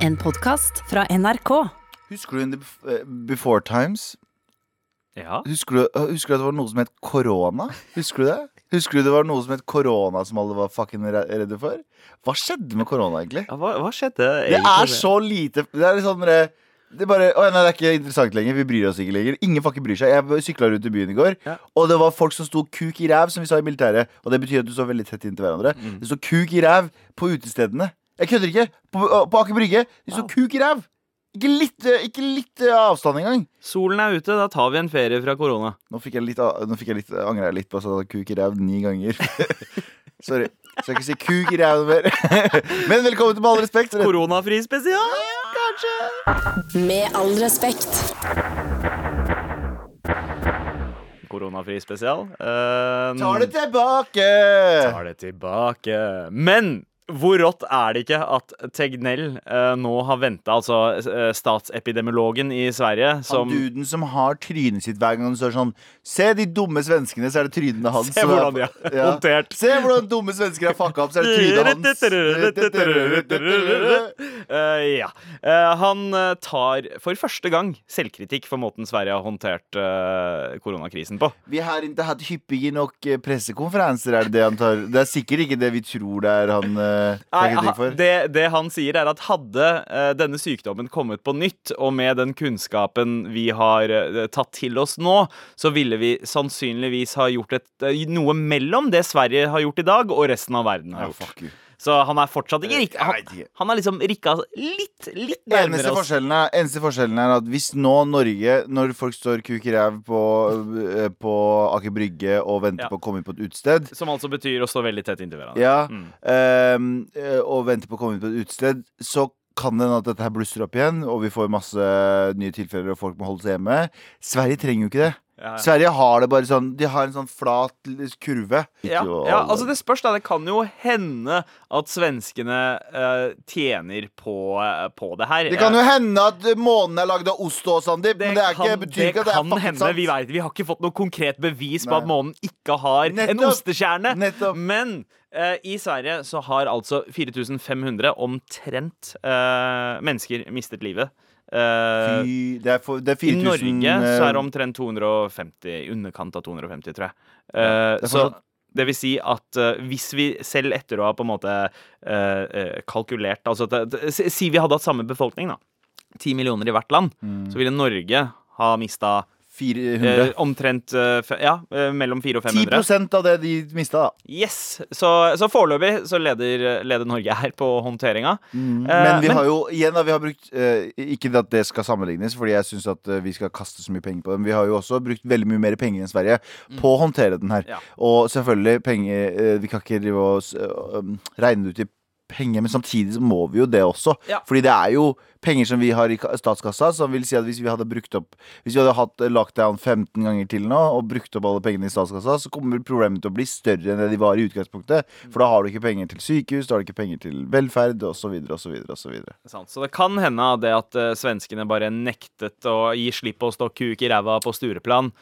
En podkast fra NRK. Husker du in the eh, Before Times? Ja. Husker du, øh, husker du at det var noe som het korona? Husker du det? Husker du det var noe som het korona som alle var fucking redde for? Hva skjedde med korona, egentlig? Ja, Hva, hva skjedde Det er så lite Det er sånn det det er bare, å, nei, det er ikke interessant lenger. Vi bryr oss ikke lenger. Ingen fucking bryr seg. Jeg sykla rundt i byen i går, Ja. og det var folk som sto kuk i ræv, som vi sa i militæret. Og det betyr at du står veldig tett inntil hverandre. Mm. Det sto kuk i ræv på utestedene. Jeg kødder ikke. På, på Aker Brygge. De så Wow. kuk i ræv. Ikke litt, eh, ikke litt eh, avstand engang. Solen er ute, da tar vi en ferie fra korona. Nå fikk jeg litt, nå fikk jeg litt angrer jeg litt på at jeg sa kuk i ræv ni ganger. Sorry. Skal ikke si kuk i ræv mer. Men velkommen til Med all respekt. Koronafri spesial! kanskje? Med all respekt. Koronafri spesial. Uh, tar det tilbake! tar det tilbake. Men hvor rått er det ikke at Tegnell eh, nå har venta, altså eh, statsepidemiologen i Sverige, som Han duden som har trynet sitt hver gang han står sånn Se de dumme svenskene, så er det trynene hans. Se hvordan de har håndtert. Se hvordan dumme svensker har fucka opp, så er det trynet hans. Uh, ja. Uh, han tar for første gang selvkritikk for måten Sverige har håndtert uh, koronakrisen på. Vi har ikke hatt hyppige nok pressekonferanser, er det det han tar? Det er sikkert ikke det vi tror det er han Nei, for. det, det han sier, er at hadde eh, denne sykdommen kommet på nytt, og med den kunnskapen vi har eh, tatt til oss nå, så ville vi sannsynligvis ha gjort et, eh, noe mellom det Sverige har gjort i dag, og resten av verden har Ja, gjort. you. Så han er fortsatt ikke rikka. Han, han er liksom rikka litt, litt Eneste nærmere oss. forskjellen, er, eneste forskjellen er at hvis nå Norge, når folk står kuk i ræv på, eh, på Aker Brygge og venter Ja. på å komme inn på et utested Som altså betyr å stå veldig tett inntil hverandre. ja, Mm. eh, og venter på å komme inn på et utested, så kan det hende at dette her blusser opp igjen, og vi får masse nye tilfeller, og folk må holde seg hjemme. Sverige trenger jo ikke det. Ja, ja. Sverige har det bare sånn De har en sånn flat kurve. Ja, ja, altså det spørs da, det kan jo hende at svenskene uh, tjener på, uh, på det her. det kan jo hende at månen er lagd av ost og Sandeep, men det er ikke, kan, betyr ikke at det er faktisk hende. sant. Vi, vet, vi har ikke fått noe konkret bevis på Nei. at månen ikke har en Nettopp. ostekjerne. Nettopp. Men uh, i Sverige så har altså 4500 omtrent eh, mennesker mistet livet. Eh, Fy, det er, for, det er I Norge så er det eh, omtrent 250, i underkant av 250, tror jeg. Ja, det er så det vil si at uh, hvis vi selv etter å ha på en måte uh, uh, kalkulert Altså si vi hadde hatt samme befolkning, da. Ti millioner i hvert land. Mm. Så ville Norge ha mista 400. eh, omtrent eh, Ja, eh, mellom 400 og 500. 10 av det de mista, da. Yes! Så, så foreløpig så leder, leder Norge her på håndteringa. Mm. Men vi men- har jo igjen da, vi har brukt eh, Ikke at det skal sammenlignes, Fordi jeg syns at eh, vi skal kaste så mye penger på det. Men vi har jo også brukt veldig mye mer penger enn Sverige på å håndtere den her. Mm. Ja. Og selvfølgelig, penger eh, Vi kan ikke drive og regne det ut i penger, men samtidig så må vi jo det også. Ja. Fordi det er jo penger som vi har i statskassa, som vil si at hvis vi hadde brukt opp Hvis vi hadde hatt lockdown 15 ganger til nå, og brukt opp alle pengene i statskassa, så kommer problemet til å bli større enn det de var i utgangspunktet. For da har du ikke penger til sykehus, da har du ikke penger til velferd, osv., osv., osv. Sant. Så det kan hende det at eh, svenskene bare nektet å gi slipp på å stå kuk i ræva på Stureplan,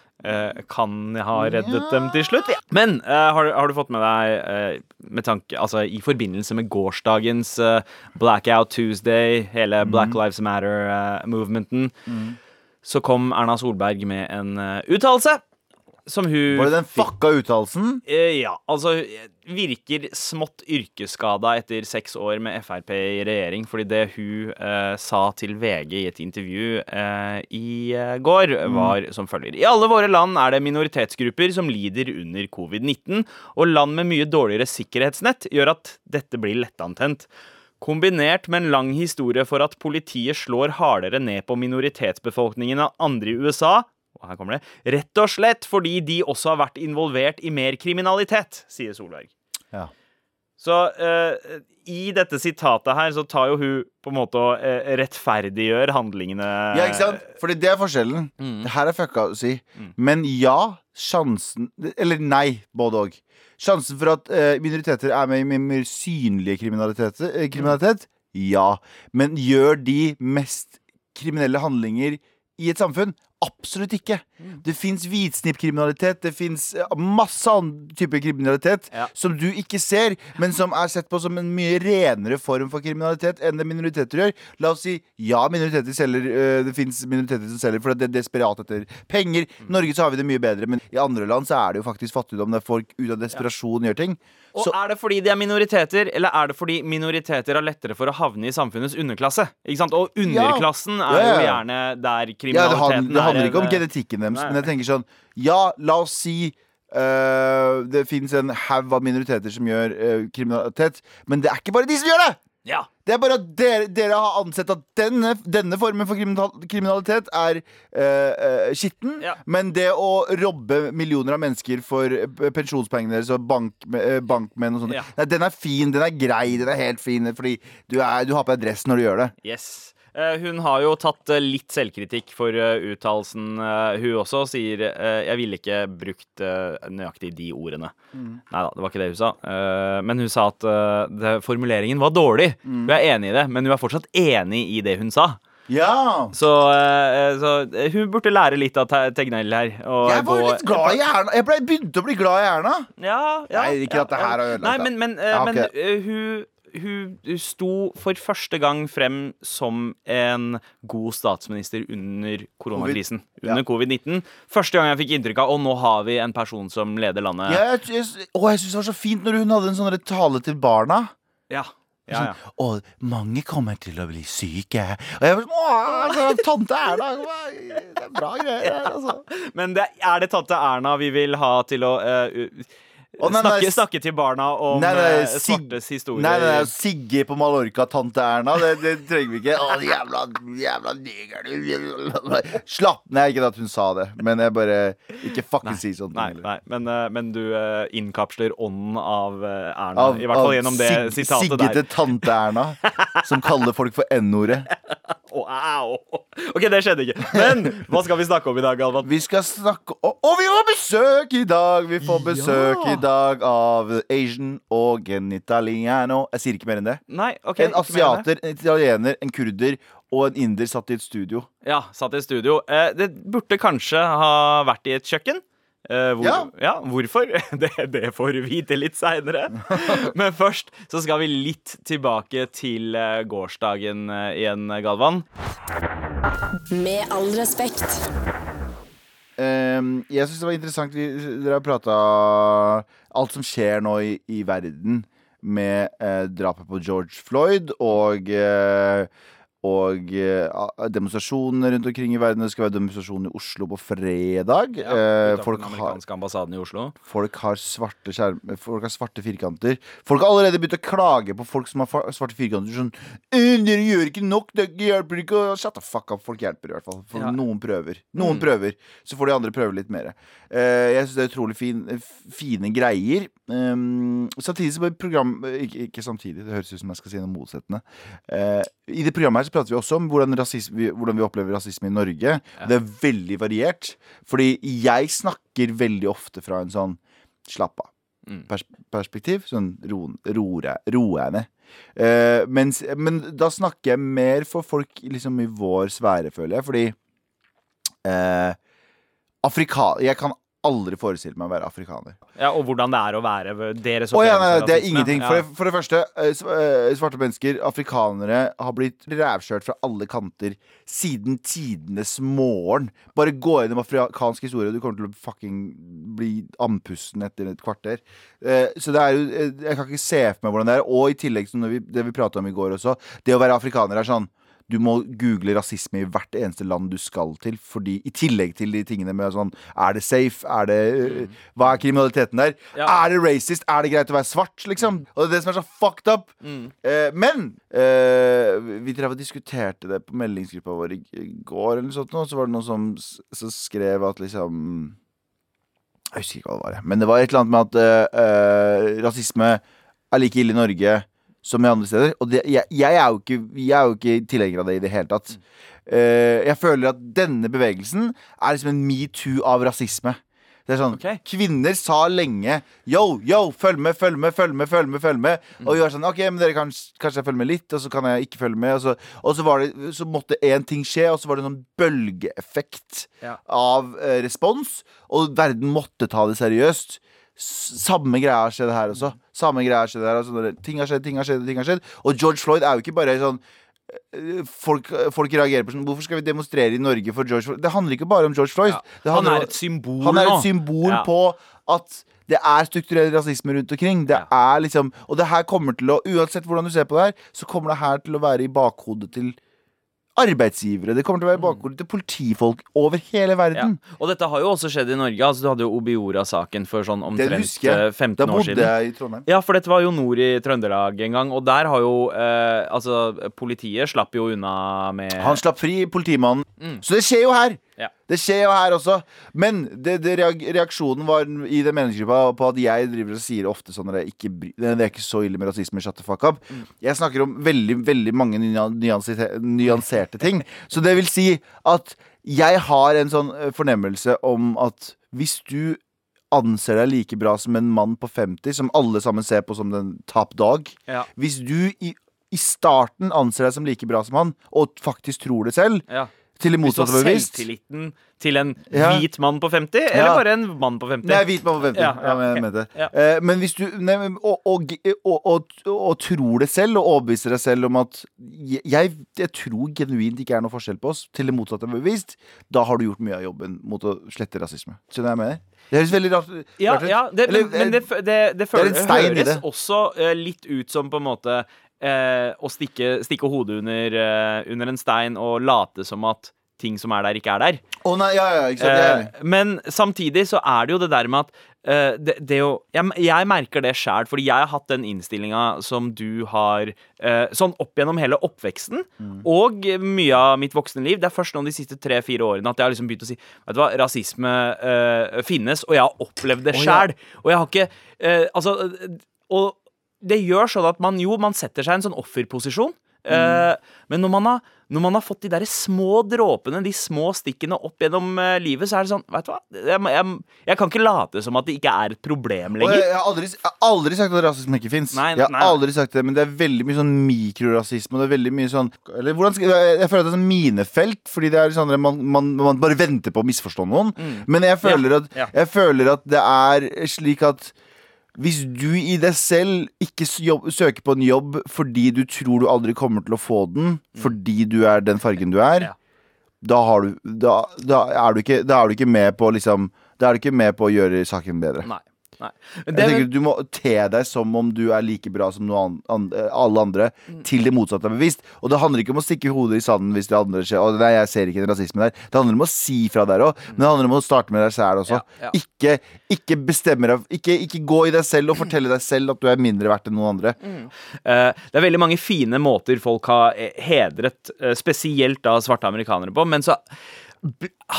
kan ha reddet dem til slutt. Men uh, har, har du fått med deg, uh, med tanke, altså i forbindelse med gårsdagens uh, Blackout Tuesday, hele Black Lives Matter-movementen, så kom Erna Solberg med en uttalelse som hun Var det den fucka uttalelsen? Eh, ja, altså Virker smått yrkesskada etter seks år med Frp i regjering. Fordi det hun eh, sa til VG i et intervju eh, i eh, går, var som følger. I alle våre land er det minoritetsgrupper som lider under covid-19, og land med mye dårligere sikkerhetsnett gjør at dette blir lettantent. Kombinert med en lang historie for at politiet slår hardere ned på minoritetsbefolkningen av andre i USA, og her kommer det, rett og slett fordi de også har vært involvert i mer kriminalitet, sier Solberg. Ja. Så uh, i dette sitatet her så tar jo hun på en måte og uh, rettferdiggjør handlingene Ja, ikke sant? Fordi det er forskjellen. Det her er fucka å si. Men ja, sjansen Eller nei, både òg. Sjansen for at uh, minoriteter er med i mer- synlige kriminalitet, kriminalitet, ja. Men gjør de mest kriminelle handlinger i et samfunn? Absolutt ikke. Det fins hvitsnippkriminalitet. Det fins masse annen type kriminalitet Ja. som du ikke ser, men som er sett på som en mye renere form for kriminalitet enn det minoriteter gjør. La oss si ja, minoriteter selger øh, Det fins minoriteter som selger fordi det er desperat etter penger. I Norge så har vi det mye bedre, men i andre land så er det jo faktisk fattigdom der folk ut av desperasjon gjør ting. Og Så, Er det fordi de er minoriteter, eller er det fordi minoriteter har lettere for å havne i samfunnets underklasse? Ikke sant? Og underklassen er Ja, er jo gjerne der kriminaliteten er. Handler er ikke om genetikken deres, men jeg tenker sånn Ja, la oss si øh, det fins en haug av minoriteter som gjør øh, kriminalitet, men det er ikke bare de som gjør det! Ja. Det er bare at dere, dere har ansett at denne, denne formen for kriminalitet er uh, skitten. Ja. Men det å robbe millioner av mennesker for pensjonspengene deres og bank, uh, bankmenn og sånn, Ja. den er fin, den er grei, den er helt fin. Fordi du, er, du har på deg dress når du gjør det. Yes. Eh, hun har jo tatt eh, litt selvkritikk for uh, uttalelsen. eh, hun også sier eh, 'jeg ville ikke brukt eh, nøyaktig de ordene'. Mm. Nei da, det var ikke det hun sa. Eh, men hun sa at eh, det, formuleringen var dårlig. Mm. Hun er enig i det, men hun er fortsatt enig i det hun sa. Ja! Så, eh, så eh, hun burde lære litt av Tegnell her. Jeg var litt glad i Erna. Jeg ble, begynte å bli glad i Erna. Ja, ja, Nei, ikke at det her har ødelagt det. men, men, ja, okay. men ok. Hun, hun sto for første gang frem som en god statsminister under koronakrisen. COVID. Under covid-19. Første gang jeg fikk inntrykk av Og nå har vi en person som leder landet. Jeg, jeg, å, jeg syns det var så fint når hun hadde en sånn tale til barna. Ja. Ja, ja. Sånn, Og mange kommer til å bli syke. Og jeg var sånn altså, tante Erna Det er bra greier. Altså. Men det, er det tante Erna vi vil ha til å eh, Å, nei, snakke, nei, snakke til barna om Nei, eh, svartes historie? Nei, nei, Sigge på Mallorca, tante Erna. Det, det trenger vi ikke. Å, jævla, jævla neger. Slapp Nei, ikke at hun sa det, men jeg bare Ikke fuckings si sånt. Nei, nei men, eh, men du eh, innkapsler ånden av Erna. Av- I hvert fall gjennom det Sig- sitatet Sigge der. til tante Erna, som kaller folk for N-ordet. Au. OK, det skjedde ikke. Men hva skal vi snakke om i dag, Galvan? Vi skal snakke om Og vi får besøk i dag! Vi får besøk Ja. i dag av Asian og en italiano. Jeg sier ikke mer enn det. Nei, ok En asiater, en italiener, en kurder og en inder satt i et studio. Ja, satt i et studio. Eh, det burde kanskje ha vært i et kjøkken. Eh, hvor, ja. Ja. Hvorfor? Det, det får du vite litt seinere. Men først så skal vi litt tilbake til eh, gårsdagen eh, igjen, Galvan. Med all respekt. Ehm, jeg syns det var interessant vi, Dere har prata alt som skjer nå i, i verden med eh, drapet på George Floyd og eh, og eh, demonstrasjoner rundt omkring i verden. Det skal være demonstrasjon i Oslo på fredag. Eh, folk, har, i Oslo. folk, har svarte skjerm, folk har svarte firkanter. Folk har allerede begynt å klage på folk som har svarte firkanter. Sånn «Øh, 'Dere gjør ikke nok, det hjelper ikke.' Shut the fuck up. Folk hjelper i hvert fall. Ja. noen prøver. Noen Mm. prøver. Så får de andre prøve litt mer. Eh, jeg syns det er utrolig fin, fine greier. Um, samtidig så bør program ikke, ikke samtidig, det høres ut som jeg skal si noe motsettende. Eh, I det programmet her så prater vi også om hvordan, rasisme, hvordan vi opplever rasisme i Norge. Det er veldig variert. Fordi jeg snakker veldig ofte fra en sånn slapp av Mm. pers perspektiv. Sånn roende. Uh, mens, men da snakker jeg mer for folk liksom i vår sfære, føler jeg. Fordi uh, Afrika Jeg kan aldri forestilt meg å være afrikaner. Ja, Og hvordan det er å være deres oh, ja, nei, nei, det er ingenting. For, det, for det første, eh, eh, svarte mennesker, afrikanere, har blitt rævkjørt fra alle kanter siden tidenes morgen. Bare gå gjennom afrikansk historie, og du kommer til å fucking bli andpusten etter et kvarter. Eh, Så det er jo Jeg kan ikke se for meg hvordan det er. Og i tillegg, som vi, det vi prata om i går også, det å være afrikaner er sånn du må google rasisme i hvert eneste land du skal til. Fordi I tillegg til de tingene med sånn Er det safe? Er det, øh, hva er kriminaliteten der? Ja. Er det racist? Er det greit å være svart? Liksom? Og det er det som er så fucked up. Mm. Eh, men eh, vi drev og diskuterte det på meldingsgruppa vår i, går, eller noe sånt, og så var det noen som, som skrev at liksom Jeg husker ikke hva det var, men det var et eller annet med at eh, rasisme er like ille i Norge som i andre steder. Og det, jeg, jeg, er jo ikke, jeg ikke tilhenger av det i det hele tatt. Uh, jeg føler at denne bevegelsen er liksom en metoo av rasisme. Det er sånn, okay. Kvinner sa lenge Yo, yo, følg med, følg med, følg med. følg med, følg med Og vi var sånn, ok, men dere kan kanskje jeg følger med litt, og så kan jeg ikke følge med. Og så, og så, var det, så måtte én ting skje, og så var det en sånn bølgeeffekt Ja. av eh, respons, og verden måtte ta det seriøst. Samme greia skjedd her også. Samme greia skjedd her også. Ting har skjedd, ting har skjedd, ting har skjedd. Og George Floyd er jo ikke bare sånn eh, Folk, folk reagerer på sånn Hvorfor skal vi demonstrere i Norge for George Floyd? Det handler ikke bare om George Floyd. Ja. Han er et symbol han er et symbol Ja. på at det er strukturell rasisme rundt omkring. Det er liksom Og det her kommer til å Uansett hvordan du ser på det her, så kommer det her til å være i bakhodet til arbeidsgivere. Det kommer til å være bakgrunn til politifolk over hele Ja. verden. Og dette har jo også skjedd i Norge. Altså, du hadde jo Obiora-saken for sånn omtrent husker jeg. eh, 15 Da bodde jeg i Trondheim. Ja, for dette var jo nord i Trøndelag en gang, og der har jo eh, Altså, politiet slapp jo unna med Han slapp fri, politimannen. Mm. Så det skjer jo her. Ja. Det skjer jo her også. Men det, det reaksjonen var i den meningsgruppa på at jeg driver og sier ofte sånn at ikke det er ikke så ille med rasisme. Shut the fuck up. Mm. Jeg snakker om veldig veldig mange nyanserte, nyanserte ting. Så det vil si at jeg har en sånn eh, fornemmelse om at hvis du anser deg like bra som en mann på 50, som alle sammen ser på som den top dog Ja. Hvis du i, i starten anser deg som like bra som han, og faktisk tror det selv, Ja. Til det motsatte har bevisst selvtilliten til en Ja. hvit mann på 50, eller bare en mann på 50? Nei, hvit mann på 50. Ja, Ja, ja, men, jeg mente det. Ja. Eh, men hvis du nei, og, og, og, og, tror det selv, og overbeviser deg selv om at jeg, jeg tror genuint ikke er noe forskjell på oss, til det motsatte er bevist, da har du gjort mye av jobben mot å slette rasisme. Skjønner jeg mener? Det høres veldig rart, ut. ja det, Eller, men, men det, det, det, føles, det høres også eh, litt ut som på en måte eh, å stikke, stikke hodet under, eh, under en stein og late som at ting som er der, ikke er der. Oh, nei, ja, ja, ikke sant. Eh, men samtidig så er det jo det der med at eh, det, det jo, jeg, jeg merker det sjæl, fordi jeg har hatt den innstillinga som du har eh, sånn opp gjennom hele oppveksten Mm. og mye av mitt voksne liv. Det er først nå de siste tre-fire årene at jeg har liksom begynt å si Vet du hva, rasisme eh, finnes, og jeg har opplevd det Å, ja. Og jeg har ikke eh, Altså Og det gjør sånn at man jo, man setter seg i en sånn offerposisjon. Eh, men når man, har, når man har fått de der små dråpene, de små stikkene opp gjennom uh, livet, så er det sånn Vet du hva, jeg, jeg, jeg kan ikke late som at det ikke er et problem lenger. jeg, jeg, har aldri, jeg har aldri sagt at rasisme ikke fins. Jeg har nei. aldri sagt det, men det er veldig mye sånn mikrorasisme. Det er veldig mye sånn Eller hvordan jeg, føler at det er sånn minefelt, fordi det er sånn at man, man, man bare venter på å misforstå noen. Men jeg føler, at, Mm. ja. jeg føler at det er slik at hvis du i deg selv ikke søker på en jobb fordi du tror du aldri kommer til å få den, fordi du er den fargen du er, Mm. Da, har du, da, da, er du ikke, da er du ikke med på liksom Da er du ikke med på å gjøre saken bedre. Nei. Nei. Men Jeg tenker Du må te deg som om du er like bra som noen, an, an, alle andre, Mm. til det motsatte er bevisst. Og det handler ikke om å stikke hodet i sanden hvis det andre skjer. Og nei, jeg ser ikke den rasismen der. Det handler om å si fra der òg, men det handler om å starte med deg selv også. Ja, ja. Ikke, ikke bestemme deg ikke, ikke gå i deg selv og fortelle deg selv at du er mindre verdt enn noen andre. eh, det er veldig mange fine måter folk har eh, hedret eh, spesielt da svarte amerikanere på, men så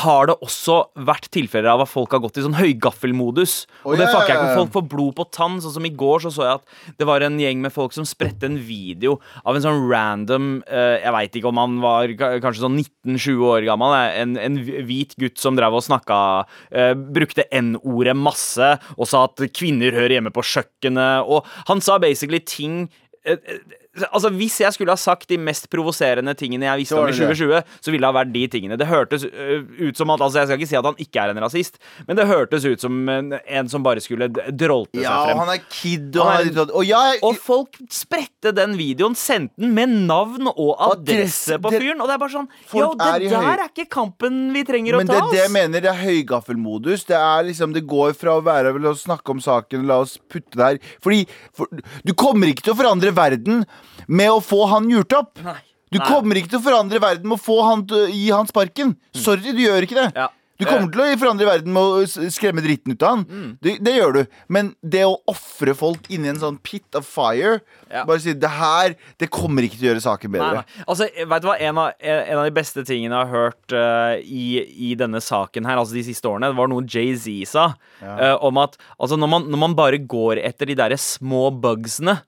har det også vært tilfeller av at folk har gått i sånn høygaffelmodus. Oh, og det ja, fucker jeg ikke folk får blod på tann. Sånn som i går så så jeg at det var en gjeng med folk som spredte en video av en sånn random uh, Jeg veit ikke om han var kanskje sånn 19-20 år gammel. eh, En, en hvit gutt som drev og snakka uh, Brukte N-ordet masse og sa at kvinner hører hjemme på kjøkkenet. Og han sa basically ting eh, eh, Altså Hvis jeg skulle ha sagt de mest provoserende tingene jeg visste om i det det. 2020, så ville det ha vært de tingene. Det hørtes øh, ut som at Altså Jeg skal ikke si at han ikke er en rasist, men det hørtes ut som en, en som bare skulle drolte Ja, seg frem. Ja, han er kid, og Han er- sånn Og jeg Og folk spredte den videoen, sendte den med navn og adresse på fyren. Og det er bare sånn Yo, det er høy- der er ikke kampen vi trenger Men å det ta, er det jeg mener, det er høygaffelmodus. Det er liksom, det går fra å være vel å snakke om saken, la oss putte det her Fordi for, du kommer ikke til å forandre verden med å få han gjort opp. Nei. Du Nei. kommer ikke til å forandre verden med å få han gi han sparken. Sorry, du gjør ikke det. Ja. Du kommer til å forandre verden med å skremme dritten ut av han. Mm. Det, det gjør du. Men det å ofre folk inni en sånn pit of fire Ja. Bare si det her Det kommer ikke til å gjøre saken bedre. nei. Altså, vet du hva? En av, en av de beste tingene jeg har hørt uh, i, i denne saken her, altså de siste årene, det var noe Jay-Z sa. eh, om at altså, når, man, når man bare går etter de derre små bugsene,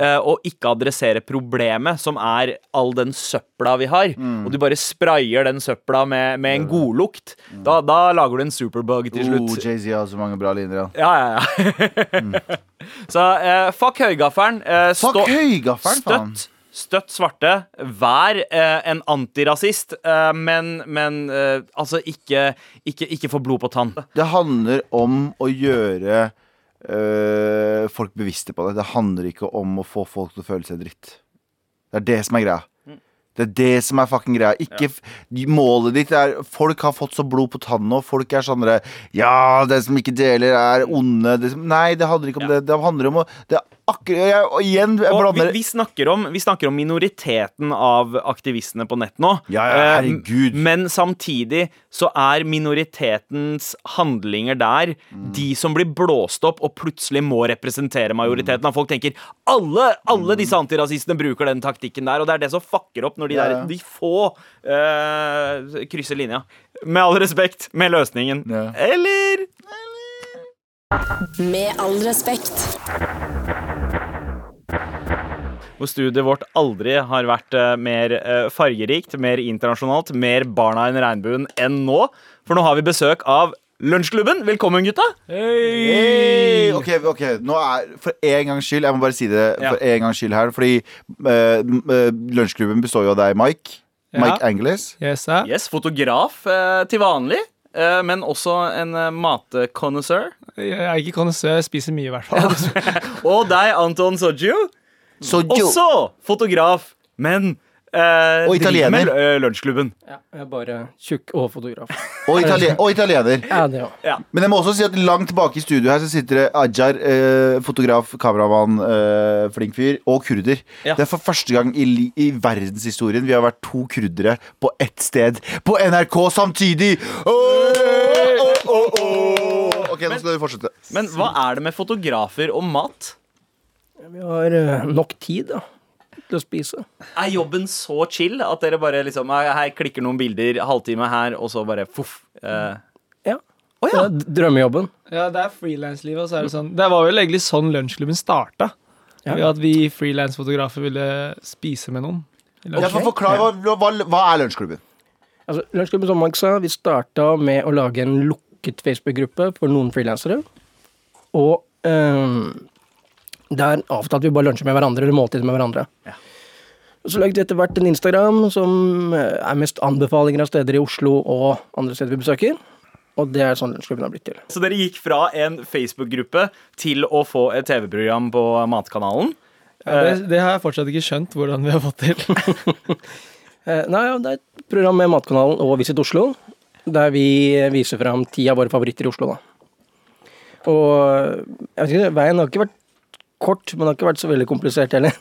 eh, og ikke adresserer problemet, som er all den søpla vi har, Mm. og du bare sprayer den søpla med, med en godlukt, da, da lager du en superbug til Oh, slutt. Jay-Z har så mange bra linjer. Ja. Ja, ja, ja. Så eh, fuck høygaffelen. Eh, Fuck høygaffelen, faen! Støtt, støtt svarte. Vær eh, en antirasist, eh, men, men eh, altså ikke, ikke, ikke få blod på tann. Det handler om å gjøre øh, folk bevisste på det. Det handler ikke om å få folk til å føle seg dritt. Det er det som er greia. Det er det som er fucking greia. Ikke ja. Målet ditt er Folk har fått så blod på tann nå. Folk er sånn Ja, det som ikke deler, er onde. Det nei, det handler ikke om Ja. det. Det handler om å Det akkurat jeg, Og igjen, jeg blander vi, vi, snakker om, vi snakker om minoriteten av aktivistene på nett nå. Ja, ja, Eh, herregud. Men samtidig så er minoritetens handlinger der Mm. de som blir blåst opp og plutselig må representere majoriteten. Mm. folk tenker alle, alle disse antirasistene bruker den taktikken der, og det er det som fucker opp når de, Ja, der, de få eh, krysser linja. Med all respekt, med løsningen. Ja. Eller Med all respekt. Hvor studiet vårt aldri har vært eh, mer eh, fargerikt, mer internasjonalt, mer barna enn regnbuen enn nå. For nå har vi besøk av Lunsjklubben. Velkommen, gutta. Hey! Ok, ok, nå er For en gangs skyld, jeg må bare si det Ja. for en gangs skyld her. Fordi uh, lunsjklubben består jo av deg, Mike. Ja. Mike Angeles. Yes. Yes, Fotograf uh, til vanlig, men også en uh. Jeg er ikke kondisør, jeg spiser mye i hvert fall. Og deg, Anton Soju. Så jo, Også fotograf, men eh, Og driver italiener. med eh, Lunsjklubben. Ja, jeg er bare tjukk og fotograf. og, itali og italiener. Ja, det òg. Men jeg må også si at langt tilbake i studio her så sitter det Ajar, eh, fotograf, kameramann, eh, flink fyr, og kurder. Ja. Det er for første gang i, li- i verdenshistorien vi har vært to kurdere på ett sted på NRK samtidig! Åh, åh, åh, åh. Ok, nå skal vi fortsette. Men hva er det med fotografer og mat? Vi har eh, nok tid da, til å spise. Er jobben så chill at dere bare liksom Her klikker noen bilder, halvtime her, og så bare foff? Eh, Ja. Å Det er drømmejobben. Ja, det er frilanslivet, og så er det sånn Det var vel egentlig sånn lunsjklubben starta. Ja. Ved at vi frilansfotografer ville spise med noen. Okay. Ja, forklare Forklar, hva, hva, hva er lunsjklubben? Altså, Lunsjklubben som Mark sa, vi starta med å lage en lukket Facebook-gruppe for noen frilansere. Og ehm, er avtalt vi bare lunsjer med hverandre, eller måltider med hverandre. Ja. Så lagde vi etter hvert en Instagram som eh, er mest anbefalinger av steder i Oslo og andre steder vi besøker. Og det er sånn lunsjklubben har blitt til. Så dere gikk fra en Facebook-gruppe til å få et TV-program på Matkanalen. Ja, det, det har jeg fortsatt ikke skjønt hvordan vi har fått til. Eh, nei, det er et program med Matkanalen og Visit Oslo, der vi viser fram ti av våre favoritter i Oslo, da. Og jeg vet ikke, veien har ikke vært kort, men det har ikke vært så veldig komplisert heller.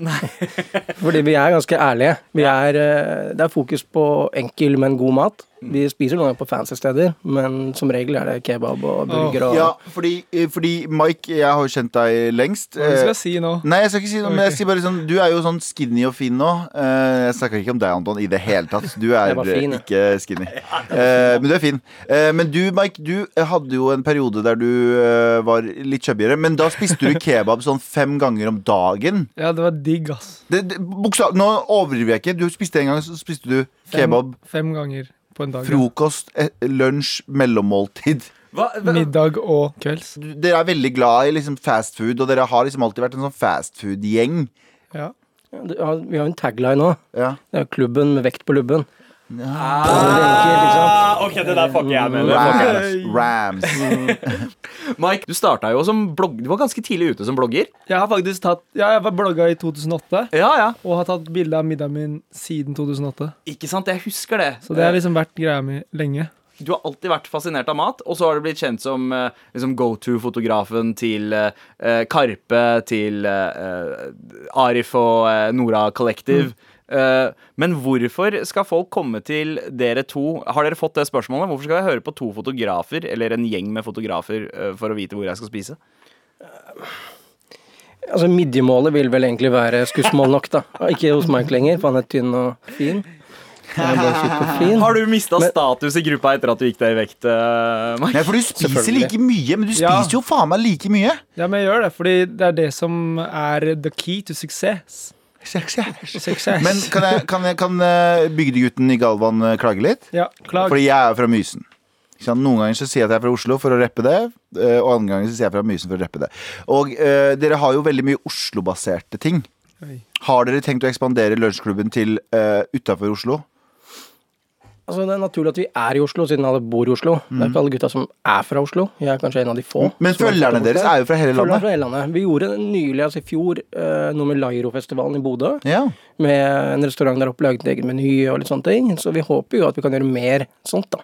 Fordi vi er ganske ærlige. Vi er, eh, det er fokus på enkel, men god mat. Vi spiser noen ganger på fancy steder, men som regel er det kebab og burger og Ja, fordi, eh, fordi Mike, jeg har jo kjent deg lengst. Hva skal Eh, jeg si nå? Nei, jeg skal ikke si noe, men jeg sier bare sånn Du er jo sånn skinny og fin nå. Eh, jeg snakker ikke om deg, Anton, i det hele tatt. Du er fin, eh, ikke skinny. Eh, men du er fin. Eh, men du, Mike, du hadde jo en periode der du eh, var litt chubbyere. Men da spiste du kebab sånn fem ganger om dagen. Ja, det var digg, ass. Det, det, buksa, nå overdriver jeg ikke. Du spiste en gang, så spiste du Fem, kebab. Fem ganger på en dag. ja. Frokost, eh, lunsj, mellommåltid. Hva, hva, Middag og kvelds. Du- Dere er veldig glad i liksom fast food, og dere har liksom alltid vært en sånn fast food-gjeng. Ja. Ja, det- ja, Vi har jo en tagline nå. Ja. Det er klubben med vekt på lubben. Ah. OK, det der fucker jeg med. Rams. Rams. Mike, du starta jo som blogg... Du var ganske tidlig ute som blogger. Jeg har faktisk tatt Ja, jeg var blogga i 2008, Ja, ja. og har tatt bilde av middagen min siden 2008. Ikke sant? Jeg husker det. Så det har liksom vært greia mi lenge. Du har alltid vært fascinert av mat, og så har du blitt kjent som eh, liksom go to-fotografen til eh, eh, Karpe, til eh, Arif og eh, Nora Collective. Eh, men hvorfor skal folk komme til dere to? Har dere fått det spørsmålet? Hvorfor skal jeg høre på to fotografer, eller en gjeng med fotografer, eh, for å vite hvor jeg skal spise? Altså Midjemålet vil vel egentlig være skussmål nok, da. Ikke hos Mike lenger, for han er tynn og fin. Er. Har du mista status i gruppa etter at du gikk deg i vekt, eh, Nei, for du spiser like mye, men du Ja. spiser jo faen meg like mye. Ja, men jeg gjør det, fordi det er det som er the key to success. Men kan, jeg, kan, jeg, kan eh, bygdegutten i Galvan eh, klage litt? ja, klag. Fordi jeg er fra Mysen. Noen ganger så sier jeg at jeg er fra Oslo for å rappe det, eh, og andre ganger så sier jeg fra Mysen for å rappe det. Og uh, dere har jo veldig mye Oslo-baserte ting. Oi. Har dere tenkt å ekspandere lunsjklubben til uh, utafor Oslo? Altså, det er naturlig at vi er i Oslo, siden alle bor i Oslo. Det er ikke alle gutta som er fra Oslo. Jeg er kanskje en av de få. Men er følgerne deres er jo fra hele landet. fra hele landet. Vi gjorde nylig, altså i fjor, eh, noe med Lairo-festivalen i Bodø. Ja. Med en restaurant der oppe, laget egen meny og litt sånne ting. Så vi håper jo at vi kan gjøre mer sånt, da.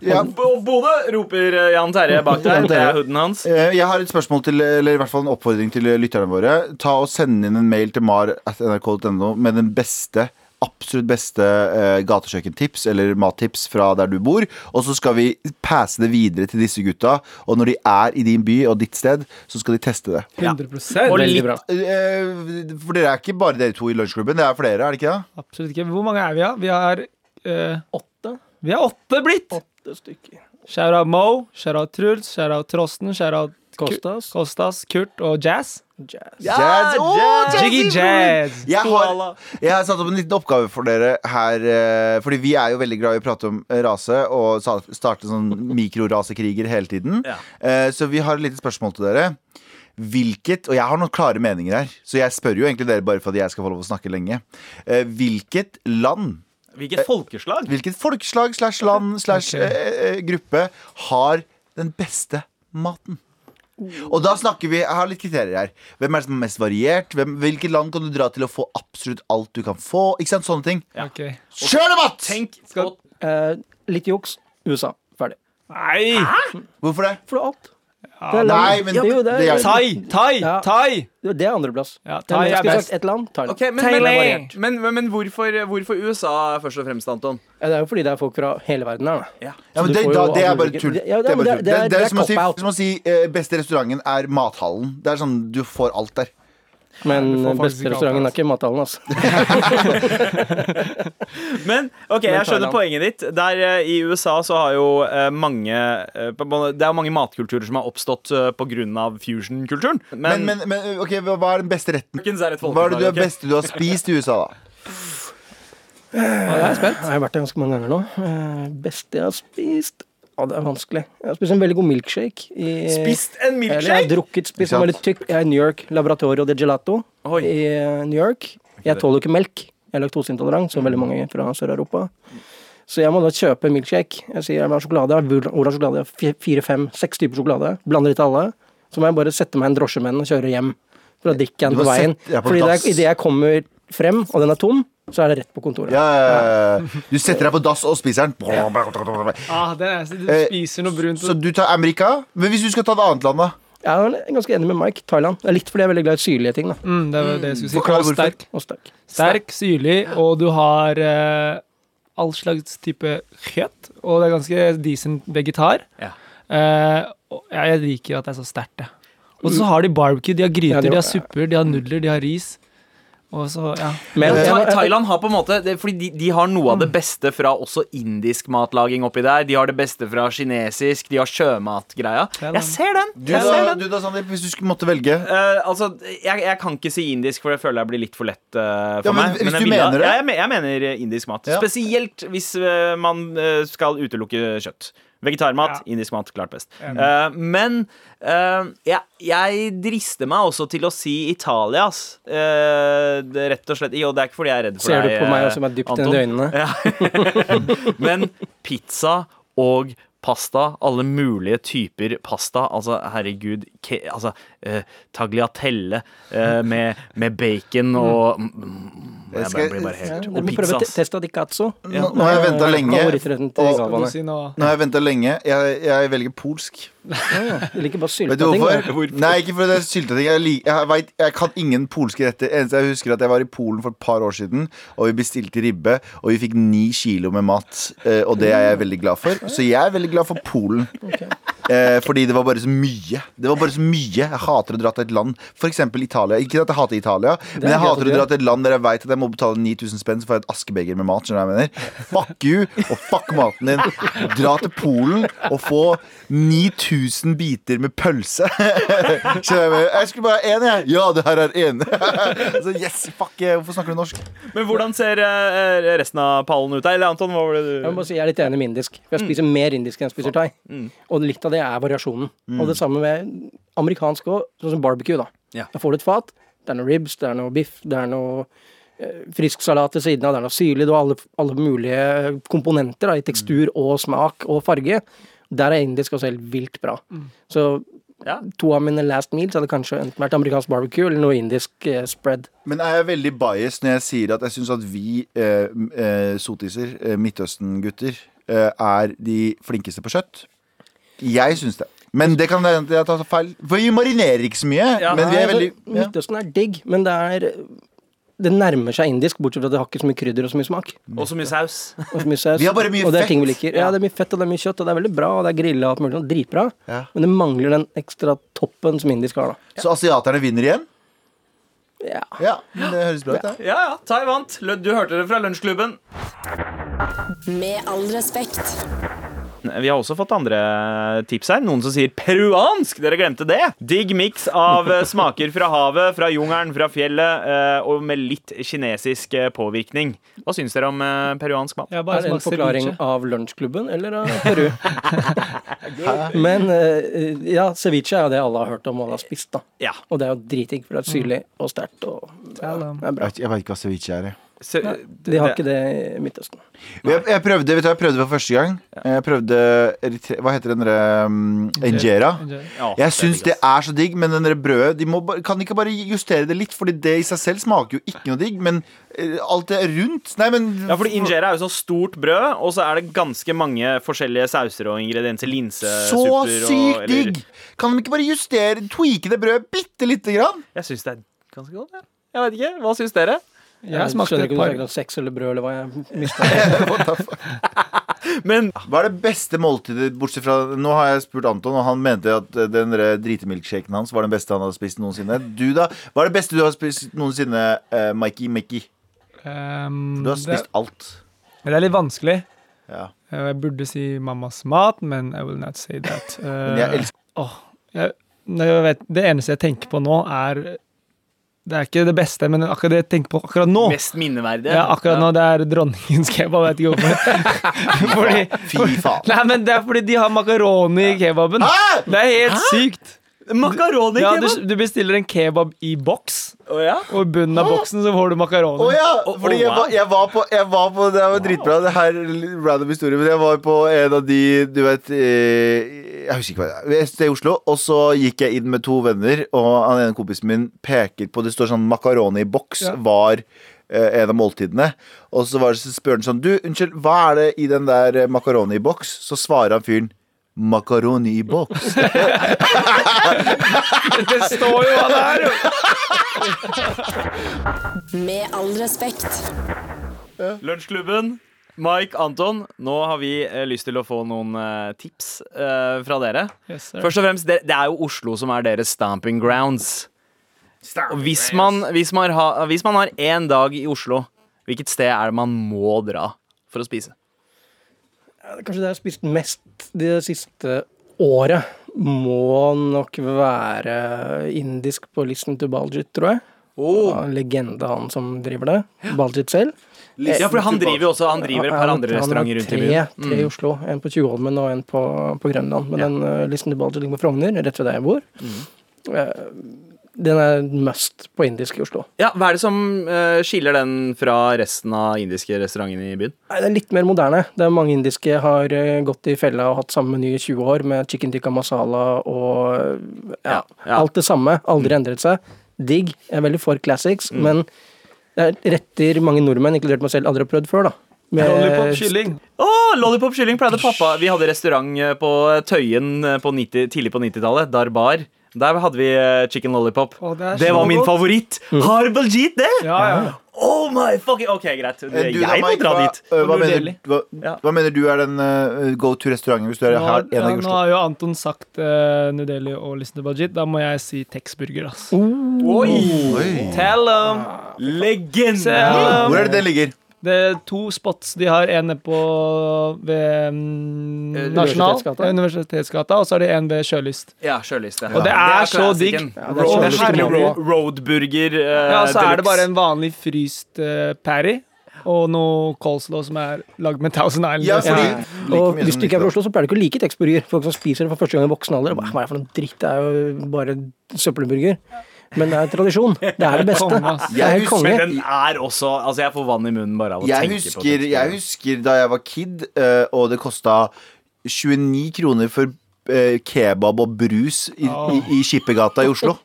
ja. Bodø, roper eh, Jan Terje bak der. Det Terje. er hooden hans. Eh, Jeg har et spørsmål til, eller i hvert fall en oppfordring til lytterne våre. Ta og Send inn en mail til mar.nrk.no med den beste absolutt beste uh, gatekjøkkentips eller mattips fra der du bor. Og så skal vi passe det videre til disse gutta. Og når de er i din by og ditt sted, så skal de teste det. 100 Og Veldig litt- bra. uh, For dere er ikke bare dere to i lunsjklubben, det er flere, er det ikke det? Absolutt ikke. Hvor mange er vi, da? Vi har eh, Åtte? Vi er åtte blitt! Åtte stykker. Shout-out Mo, shout-out Truls, shout-out Trosten, shout-out Kostas. Kostas, Kurt og Jazz. Jazz. Jazz. Jazz. Jiggy Jazz! Jeg har, jeg har satt opp en liten oppgave for dere her. eh, Fordi vi er jo veldig glad i å prate om eh, rase og starte sånn mikrorasekriger hele tiden. Ja. Eh, Så vi har et lite spørsmål til dere. Hvilket, og jeg har noen klare meninger her, så jeg spør jo egentlig dere bare for at jeg skal få lov å snakke lenge. Eh, Hvilket land, Hvilket folkeslag? hvilket folkeslag slash land slash gruppe har den beste maten? Og da snakker vi, jeg har litt kriterier her. Hvem er det som er mest variert? Hvem, hvilket land kan du dra til å få absolutt alt du kan få? Ikke sant, sånne ting. Ok. Kjør debatt! Tenk Skal- Eh, litt juks. USA. Ferdig. Nei! Hvorfor det? For alt. Ja, Det. Nei, men Jo, det er- det er- Thai! Thai! Ja. Thai! Det er andreplass. Ja, Thai er best. sagt ett land. Thailand. Okay, men, men, Thailand. men, men, men hvorfor, hvorfor USA først og fremst, Anton? Ja, Det er jo fordi det er folk fra hele verden her. Ja. Ja, men det, da, det er bare tull. Ja, Det er men det- Det, det det som å si, cop-out. som å si eh, beste restauranten er mathallen. Det er sånn, du får alt der. Men faktisk beste restauranten er ikke mathallen, altså. Men ok, jeg skjønner poenget ditt. Der eh, I USA så har jo eh, mange eh, Det er mange matkulturer som har oppstått pga. fusion-kulturen. Men, Men, men, men ok, hva er den beste retten? Hva er det du, er beste du har spist i USA, da? Ja, jeg er spent. Jeg har vært der ganske mange ganger nå. Beste jeg har spist Ja, det er vanskelig. Jeg har spist en veldig god milkshake. I, Spist en Eller jeg har drukket, spist en veldig tykk. Jeg er i New York, Laboratorio de Gelato Oi. i eh, New York. Jeg tåler ikke melk. Jeg er laktoseintolerant, som veldig mange fra Sør-Europa. Så jeg må da kjøpe milkshake. Jeg sier jeg vil ha sjokolade. Oransje sjokolade. Fire, fem, seks typer sjokolade. Blander litt alle. Så må jeg bare sette meg i en drosjemenn og kjøre hjem. For å drikke jeg den på veien. Sett, på Fordi det idet jeg kommer frem, og den er tom, så er det rett på kontoret. Ja, ja, ja. Du setter deg på dass og spiser den. Ah, det er, du Eh, spiser noe brunt. Så du tar Amerika? Men hvis du skal ta et annet land, da? Jeg er ganske enig med Mike. Thailand. Det er litt fordi jeg er veldig glad i syrlige ting. da Mm, det var det jeg skulle si. Forklar Og hvorfor. sterk. Og sterk. Sterk, syrlig, og du har eh, all slags type kjøtt. Og det er ganske decent vegetar. Ja. Eh, og jeg liker at det er så sterkt, jeg. Og så har de barbecue, de har gryter, Ja, de har supper, de har nudler, de har ris. Og så, ja. Men Men Thailand har på en måte det, Fordi de, de har noe av det beste fra også indisk matlaging oppi der. De har det beste fra kinesisk. De har sjømatgreia. Jeg ser den! Du Jeg da, ser den. du da Sandeep, hvis du skulle måtte velge? Uh, altså, jeg, jeg kan ikke si indisk, for jeg føler jeg blir litt for lett uh, for Ja, men meg. hvis jeg du vil mener det? Ja, jeg, jeg mener indisk mat. Ja. Spesielt hvis uh, man skal utelukke kjøtt. Vegetarmat, Ja. indisk mat, klart best. Eh, men uh, jeg, jeg drister meg også til å si Italia, ass. Eh, rett og slett. Jo, det er ikke fordi jeg er redd for Ser du på meg som er dypt i øynene? Ja. Men pizza og pasta, alle mulige typer pasta. Altså, herregud ke, Altså, eh, tagliatelle eh, med, med bacon og mm, mm, Jeg Jeg blir bare helt Og pizza, testa di cazzo. Nå, nå har jeg venta lenge. Og- Nå har jeg ventet lenge. Jeg, jeg velger polsk. Du liker bare Vet du ting. hvorfor? Nei, ikke fordi det er sylteting. Jeg, lik- jeg, vet, jeg kan ingen polske retter. Eneste jeg husker at jeg var i Polen for et par år siden, og vi bestilte ribbe, og vi fikk ni kilo med mat. eh, Og det er jeg veldig glad for. Så jeg er veldig glad for Polen. Eh, fordi det var bare så mye. Det var bare så mye Jeg hater å dra til et land, f.eks. Italia. Ikke at jeg hater Italia, men jeg hater å dra til et land der jeg vet at jeg må betale 9000 spenn for et askebeger med mat. Skjønner du hva jeg mener? Fuck you og fuck maten din. Dra til Polen og få 9000 biter med pølse. Skjønner jeg mener? Jeg skulle bare ha én, jeg. Ja, det her er én. Så yes, fuck, eh, hvorfor snakker du norsk? Men hvordan ser eh, resten av pallen ut? Eller Anton, hva var det Jeg må bare si jeg er litt enig med indisk. Jeg spiser mer indisk enn jeg spiser thai. Og litt av det er variasjonen. Og det samme med amerikansk òg, sånn som barbecue. Da Ja. Da får du et fat. Det er noe ribs, det er noe biff, det er noe eh, frisk salat til siden av, det er noe syrlig, du har alle, alle mulige komponenter da, i tekstur og smak og farge. Der er indisk også helt vilt bra. Så Ja. to av mine last meals hadde kanskje enten vært amerikansk barbecue eller noe indisk eh, spread. Men er jeg veldig biased når jeg sier at jeg syns at vi eh, eh, sotiser, eh, Midtøsten-gutter, eh, er de flinkeste på kjøtt? Jeg syns det. Men det kan være at jeg tar feil. For vi marinerer ikke så mye. Ja. men vi er veldig altså, ja. Midtøsten er digg, men det er det nærmer seg indisk, bortsett fra at det har ikke så mye krydder og så mye smak. Og så mye saus. Og så mye saus. Vi har bare mye og det er fett. ting vi liker. Ja, det er mye fett og det er mye kjøtt, og det er veldig bra, og det er grilla og alt mulig. sånn, Dritbra. Ja. Men det mangler den ekstra toppen som indisk har, da. Så asiaterne vinner igjen? Ja. Ja, men det høres bra ut. det. Ja, ja. Tai vant. Du hørte det fra Lunsjklubben. Med all respekt. Vi har også fått andre tips her. Noen som sier peruansk. Dere glemte det. Digg miks av eh, smaker fra havet, fra jungelen, fra fjellet, eh, og med litt kinesisk eh, påvirkning. Hva syns dere om peruansk mat? Er det en forklaring ceviche. av lunsjklubben eller av Peru? Men ja, ceviche er jo det alle har hørt om og alle har spist, da. Ja. Og det er jo dritdigg, for det er syrlig og sterkt og ja, det er bra. vet- Jeg veit ikke hva ceviche er. jeg. Se, De har ikke det i Midtøsten. Jeg, jeg prøvde vet du, jeg prøvde for første gang. Jeg prøvde Hva heter den derre um, Injera. Ja, Jeg syns det er så digg, men den der brødet de må, Kan de ikke bare justere det litt? Fordi det i seg selv smaker jo ikke noe digg, men eh, alt det rundt Nei, men Ja, fordi Injera er jo så stort brød, og så er det ganske mange forskjellige sauser og ingredienser. Så Linsesupper Så sykt digg! Kan de ikke bare justere, tweake det brødet bitte lite grann? Jeg syns det er ganske godt. Ja. Jeg vet ikke. Hva syns dere? Jeg smakte skjønner ikke par noe om sex eller brød eller hva jeg mista. Men Hva er det beste måltidet, bortsett fra Nå har jeg spurt Anton, og han mente at eh, den dritemilkshaken hans var den beste han hadde spist noensinne. Du, da? Hva er det beste du har spist noensinne, uh, Mikey Mickey? Um, Du har spist alt. det, det er litt vanskelig. Ja. Eh, Jeg burde si mammas mat, men I will not say that. Men jeg Eh, elsker oh, jeg, jeg vet, det eneste jeg tenker på nå, er Det er ikke det beste, men akkurat det jeg tenker på akkurat nå mest minneverdige. ja, Akkurat nå, det er dronningens kebab. Jeg vet ikke hvorfor. fordi, Fy faen. nei, men Det er fordi de har makaroni i kebaben. Hæ? Det er helt sykt. Makaroni Ja, du, kebab! du bestiller en kebab i boks, oh, ja? og i bunnen av boksen så får du makaroni. Oh, ja! Fordi jeg, var, jeg, var på, jeg var på Det var dritbra. Det her er random historie, men jeg var på en av de Du vet Jeg husker ikke hva det er. Et sted i Oslo. Og så gikk jeg inn med to venner, og han ene kompisen min peker på Det står sånn makaroni i boks var eh, en av måltidene. Og så, var det, så spør han sånn Du, unnskyld, hva er det i den der eh, makaroni i boks? Så svarer han fyren Makaroni i boks. Det står jo hva det er! jo. Med all respekt. Lunsjklubben. Mike, Anton, nå har vi eh, lyst til å få noen eh, tips eh, fra dere. Yes. Først og fremst, det, det er jo Oslo som er deres stamping grounds. Stamping hvis man, hvis, man har, hvis man har én dag i Oslo, hvilket sted er det man må dra for å spise? Kanskje det jeg har spist mest det siste året, må nok være indisk på listen til Baljit, tror jeg. Ja, legende, han som driver det. Baljit selv. Ja, for han driver jo også Han driver et par andre restauranter rundt i byen Han har Tre i Oslo. En på Tjuvholmen og en på, på Grønland. Men Ja. den uh, listen til Baljit ligger på Frogner, rett ved der jeg bor. Mm. Eh, den er must på indisk i Oslo. Ja, Hva er det som uh, skiller den fra resten av indiske restaurantene i byen? Nei, det er litt mer moderne. Det er Mange indiske har uh, gått i fella og hatt samme meny i 20 år, med chicken tikka masala og uh, ja, Ja, ja. alt det samme. Aldri endret seg. Digg. Jeg er veldig for classics, Mm. men det er retter mange nordmenn, inkludert meg selv, aldri har prøvd før. da. Med- Lollipop-kylling. Oh, Lollipop kylling pleide pappa Vi hadde restaurant eh, på Tøyen på 90, tidlig på 90-tallet. Darbar. Der hadde vi eh, chicken lollipop. Å, det det var min godt. favoritt. Har Baljeet det? Ja, ja. Oh my fucking OK, greit. Eh, du da, Jeg må dra hva, dit. eh, hva, mener, hva, hva mener du er den uh, go to-restauranten hvis du er Nå, her, en ja, nå har jo Anton sagt uh, Nudeli og Listen to Bajit. Da må jeg si Texburger, ass. Oi! Oi. Tell them! Legende! Se- Hvor er det den ligger? Det er to spots de har. En er på ved mm, Eh, Nasjonal, Universitetsgata. Universitetsgata, og så er det en ved Sjølyst. Ja, sjøliste. Og det er så digg. Ja, det er Road, så digg. roadburger. Uh, Ja, så er det bare en vanlig fryst uh, patty. Og noe coleslaw som er lagd med Thousand Island. Ja, fordi- Ja. like Og hvis du ikke er fra Oslo, så pleier du ikke å like Texburger. Folk som spiser det for første gang i voksen alder. Hva er det for noe dritt? Det er jo bare søppelburger. Men det er tradisjon. Det er det beste. Det er konge. Jeg Men den er også Altså, jeg får vann i munnen bare av å Jeg tenke husker, på det. jeg husker da jeg var kid, eh, og det kosta 29 kroner for kebab og brus i, i, i Skippergata i Oslo.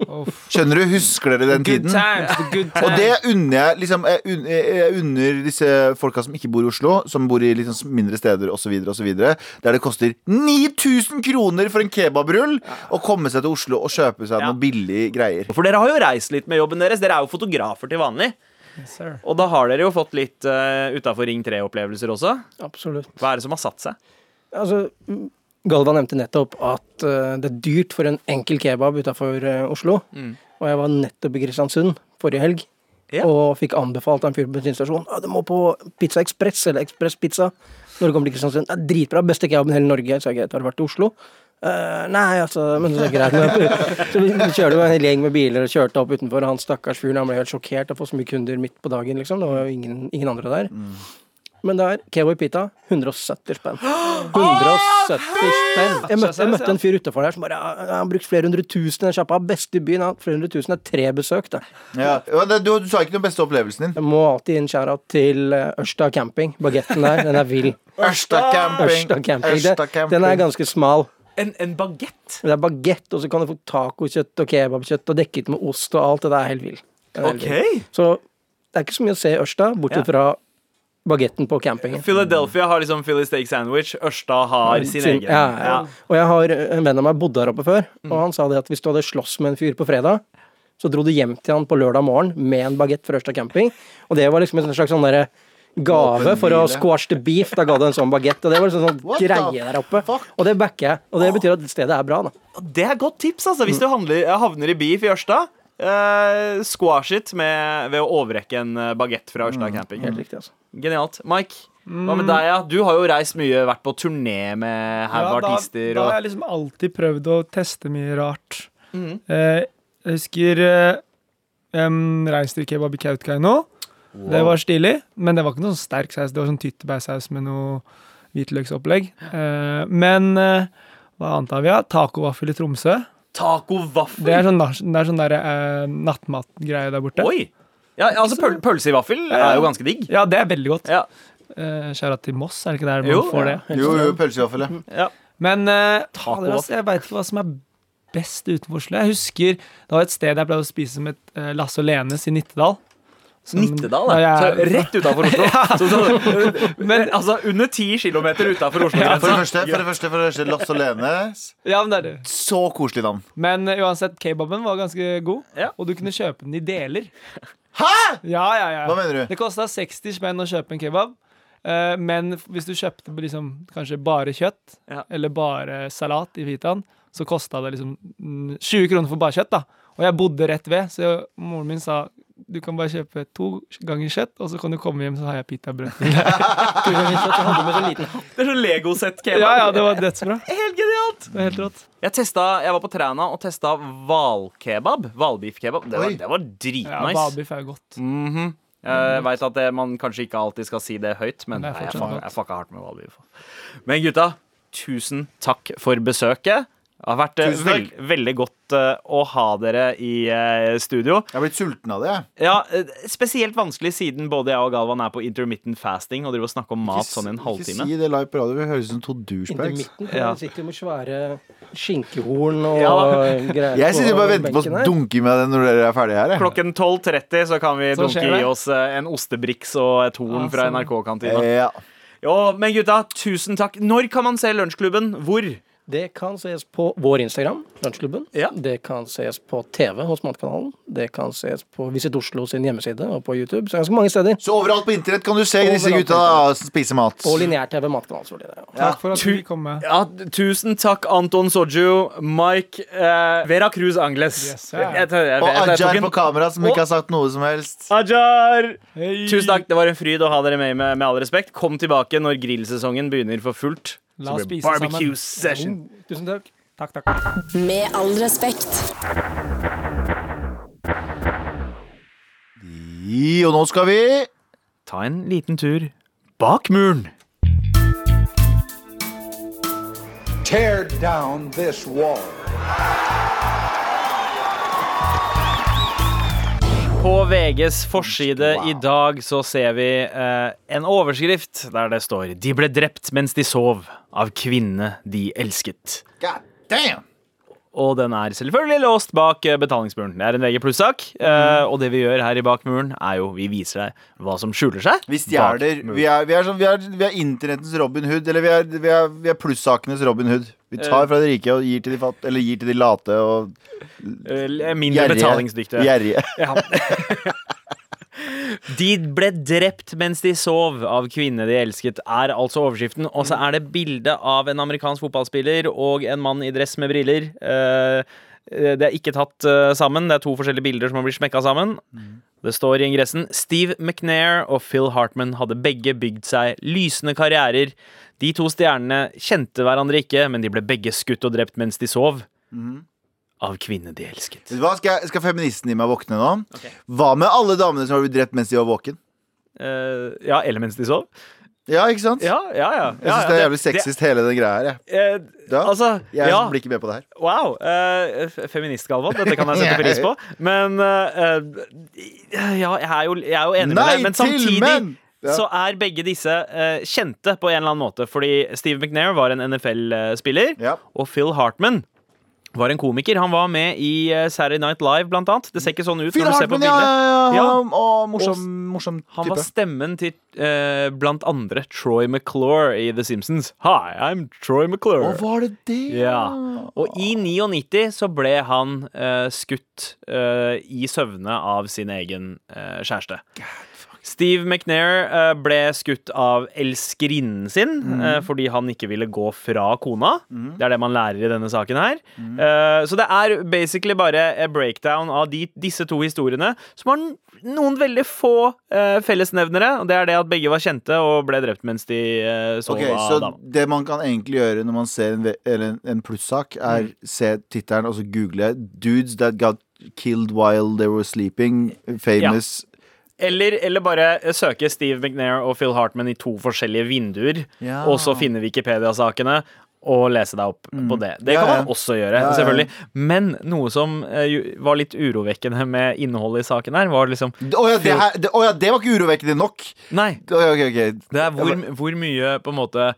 Skjønner du? Husker dere den Good tiden? times. Og det unner jeg liksom jeg unner disse folka som ikke bor i Oslo, som bor i liksom mindre steder osv., osv., der det koster 9000 kroner for en kebabrull å komme seg til Oslo og kjøpe seg Ja. noen billige greier. For dere har jo reist litt med jobben deres. Dere er jo fotografer til vanlig. Yes. Og da har dere jo fått litt uh, utafor Ring 3-opplevelser også. Absolutt. Hva er det som har satt seg? Altså, Galvan nevnte nettopp at uh, det er dyrt for en enkel kebab utafor Oslo. Mm. Og jeg var nettopp i Kristiansund forrige helg Ja. og fikk anbefalt av en fyr på bensinstasjonen at du må på Pizza Ekspress eller Ekspress Pizza når du kommer til Kristiansund. Det er dritbra. Beste kebaben i hele Norge. Så jeg greit, har du vært i Oslo? Uh, nei, altså Men så er det greit. Så vi vi kjørte jo en hel gjeng med biler og kjørte opp utenfor, han stakkars fyren han ble helt sjokkert av å få så mye kunder midt på dagen, liksom. Det var jo ingen, ingen andre der. Men det er i pita. 170 spenn. 170 spenn. Jeg møtte, jeg møtte en fyr utafor der som bare Han har brukt flere hundre tusen i den sjappa. Best i byen. Ja. Flere hundre tusen er tre besøk, det. Ja. Du, du sa ikke den beste opplevelsen din. Jeg må alltid gi en til eh, Ørsta camping. Bagetten der, den er vill. Ørsta camping. Ørsta camping. Ørsta Den, camping. den er ganske smal. En, en bagett? Det er bagett, og så kan du få tacokjøtt og kebabkjøtt og dekket med ost og alt. Det er helt vill. Den vill. Så det er ikke så mye å se i Ørsta, bortsett Ja. fra bagetten på campingen. Philadelphia har liksom Philly steak sandwich. Ørsta har sin, Sin- egen. Ja, ja. Og jeg har en venn av meg bodde her oppe før, Mm. og han sa det at hvis du hadde slåss med en fyr på fredag, så dro du hjem til han på lørdag morgen med en bagett fra Ørsta camping, og det var liksom en slags sånn derre gave for å squash the beef. Da ga du en sånn bagett, og det var liksom sånn What greie der oppe. Og det backer jeg, og det betyr at stedet er bra, da. Det er godt tips, altså. Hvis du handler, havner i beef i Ørsta. Eh, squash it med, ved å overrekke en bagett fra Ørsta camping. Helt riktig, altså. Genialt. Mike, hva med deg? ja? Du har jo reist mye, vært på turné med haug Ja, da, artister. da har Og, jeg liksom alltid prøvd å teste mye rart. Mm. Eh, jeg husker uh, um, reinsdyrkebab i Kautokeino. Det var stilig, men det var ikke noe sånn sterk saus. Det var sånn tyttebærsaus med noe hvitløksopplegg. Eh, men eh, hva annet har vi? Ja? Tacovaffel i Tromsø. Tacovaffel. Det er sånn, det er sånn der, eh, nattmatgreie der borte. Oi! Ja, altså pøl Pølse i vaffel er jo ganske digg. Ja, det er veldig godt. Ja. Uh, Skjæra til Moss, er det ikke der man Jo, får det? Jo, jo, pølsevaffel, ja. Ja. Men uh, Taco. jeg veit ikke hva som er best utenfor Oslo. Jeg husker det var et sted jeg pleide å spise med uh, Lasse og Lenes i Nittedal. Som- Nittedal, Ja, ja. jeg- Så rett utafor Oslo. Så, så, men altså under ti kilometer utafor For det første, for det første, for det første Los Olenes. Lene. Ja, men det er det. Så koselig navn. Men uansett, kebaben var ganske god, Ja. og du kunne kjøpe den i deler. Hæ?! Ja, ja, ja. Hva mener du? Det kosta 60 spenn å kjøpe en kebab. eh, men hvis du kjøpte liksom, kanskje bare kjøtt, Ja. eller bare salat i Vitan, så kosta det liksom mm, 20 kroner for bare kjøtt. da Og jeg bodde rett ved, så moren min sa du kan bare kjøpe to ganger kjøtt, og så kan du komme hjem, så har jeg pitabrød. til deg. To ganger kjøtt, hadde med sånn liten hatt. Det er sånn Lego-sett-kebab. ja, ja, det var dødsbra. Helt genialt! Det var helt rått. Jeg, testa, jeg var på Træna og testa hvalkebab. Hvalbiffkebab. Det var, det var Ja. Hvalbiff er godt. Mhm. Jeg veit at det, man kanskje ikke alltid skal si det høyt, men Men det nei, jeg fucka hardt med hvalbiff. Men gutta, tusen takk for besøket. Det har vært eh, Tusen vel, takk. veldig godt eh, å ha dere i eh, studio. Jeg har blitt sulten av det. Ja, Spesielt vanskelig siden både jeg og Galvan er på intermittent fasting og driver og snakker om mat Ikke sånn i en halvtime. Ikke si det live på radio. Vi høres ut som to douchebags. Ja. Sitter med svære skinkehorn og Ja. greier Jeg sitter bare og venter på å dunke med det når dere er ferdige her. jeg. Klokken 12.30 så kan vi Så dunke i oss en ostebriks og et horn Ja, fra sånn. NRK-kantina. Ja. Ja, men gutta, tusen takk. Når kan man se Lunsjklubben? Hvor? Det kan ses på vår Instagram, Lunsjklubben. Ja. Det kan ses på TV hos Matkanalen. Det kan ses på Visit Oslo sin hjemmeside og på YouTube. Så ganske mange steder. Så overalt på internett kan du se disse Overalt disse gutta spise mat. Og lineær-TV Matkanalen. ja. Takk for at du kom med. Ja, tusen takk, Anton Soju, Mike eh, Vera Cruz Angles. Yes. Jeg- jeg- jeg- Og jeg- jeg tok Ajar på kamera som Og- ikke har sagt noe som helst. Ajar! Hey. Tusen takk, det var en fryd å ha dere med, med, med all respekt. Kom tilbake når grillsesongen begynner for fullt. La oss spise sammen. barbecue session. Tusen takk. Takk, takk. Med all respekt. I, og nå skal vi Ta en liten tur bak muren. Tear down this wall. På VGs forside i dag så ser vi eh, en overskrift der det står 'De ble drept mens de sov av kvinnene de elsket'. God damn! Og den er selvfølgelig låst bak eh, betalingsmuren. Det er en VG pluss-sak. eh, og det vi gjør her i Bakmuren, er jo vi viser deg hva som skjuler seg. Vi stjeler. Vi er, vi, er sånn, vi, er, vi er internettens Robin Hood. Eller vi er, vi er, vi er plussakenes Robin Hood. Vi tar fra de rike og gir til de fat, eller gir til de late og Eh, Mindre betalingsdyktige. Gjerrige. Ja. De ble drept mens de sov av kvinnene de elsket, er altså overskriften. Og så er det bilde av en amerikansk fotballspiller og en mann i dress med briller. Eh, Det er ikke tatt eh, sammen. Det er to forskjellige bilder som har blitt smekka sammen. Det står i ingressen Steve McNair og Phil Hartman hadde begge bygd seg lysende karrierer. De to stjernene kjente hverandre ikke, men de ble begge skutt og drept mens de sov. Av kvinnene de elsket. Hva skal, skal feministen i meg våkne nå? Hva med alle damene som har blitt drept mens de var våken? Uh, ja, eller mens de sov. Ja, ikke sant? Ja, ja, ja. Jeg syns det er jævlig sexist, hele den greia her. jeg. eh, Ja. altså, Jeg ja. blir ikke med på det her. Wow. Uh, Feminist-Galvan, dette kan jeg sette pris på. Men eh, eh, Ja, jeg er jo, jeg er jo enig Nei med deg, men til samtidig menn! Ja. så er begge disse uh, kjente på en eller annen måte. Fordi Steve McNair var en NFL-spiller, Ja. og Phil Hartman var en komiker. Han var med i eh, Saturday Night Live, blant annet. Det ser ikke sånn ut Phil når du ser på bildet. ja, ja. Å, morsom, morsom Han var stemmen til eh, blant andre Troy McClure i The Simpsons. Hi, I'm Troy McClure. Å, var det det? Ja. Og i 99 så ble han eh, skutt eh, i søvne av sin egen eh, kjæreste. Steve McNair eh, ble skutt av elskerinnen sin eh, fordi han ikke ville gå fra kona. Det er det man lærer i denne saken her. Eh, så det er basically bare a breakdown av de, disse to historiene, som har noen veldig få fellesnevnere. Og det er det at begge var kjente og ble drept mens de så sov Ok, av så dama. det man kan egentlig gjøre når man ser en, en, en plussak, er Mm. se tittelen og så google 'Dudes that got killed while they were sleeping'. Famous. Eller, eller bare eh, søke Steve McNair og Phil Hartman i to forskjellige vinduer, Ja. og så finne Wikipedia-sakene og lese deg opp på det. Det kan man også gjøre, selvfølgelig. Men noe som eh, var litt urovekkende med innholdet i saken her, var liksom Å ja, det, her, det, å ja, det var ikke urovekkende nok! Nei. Okay. ok, ok. Det er hvor, hvor mye på en måte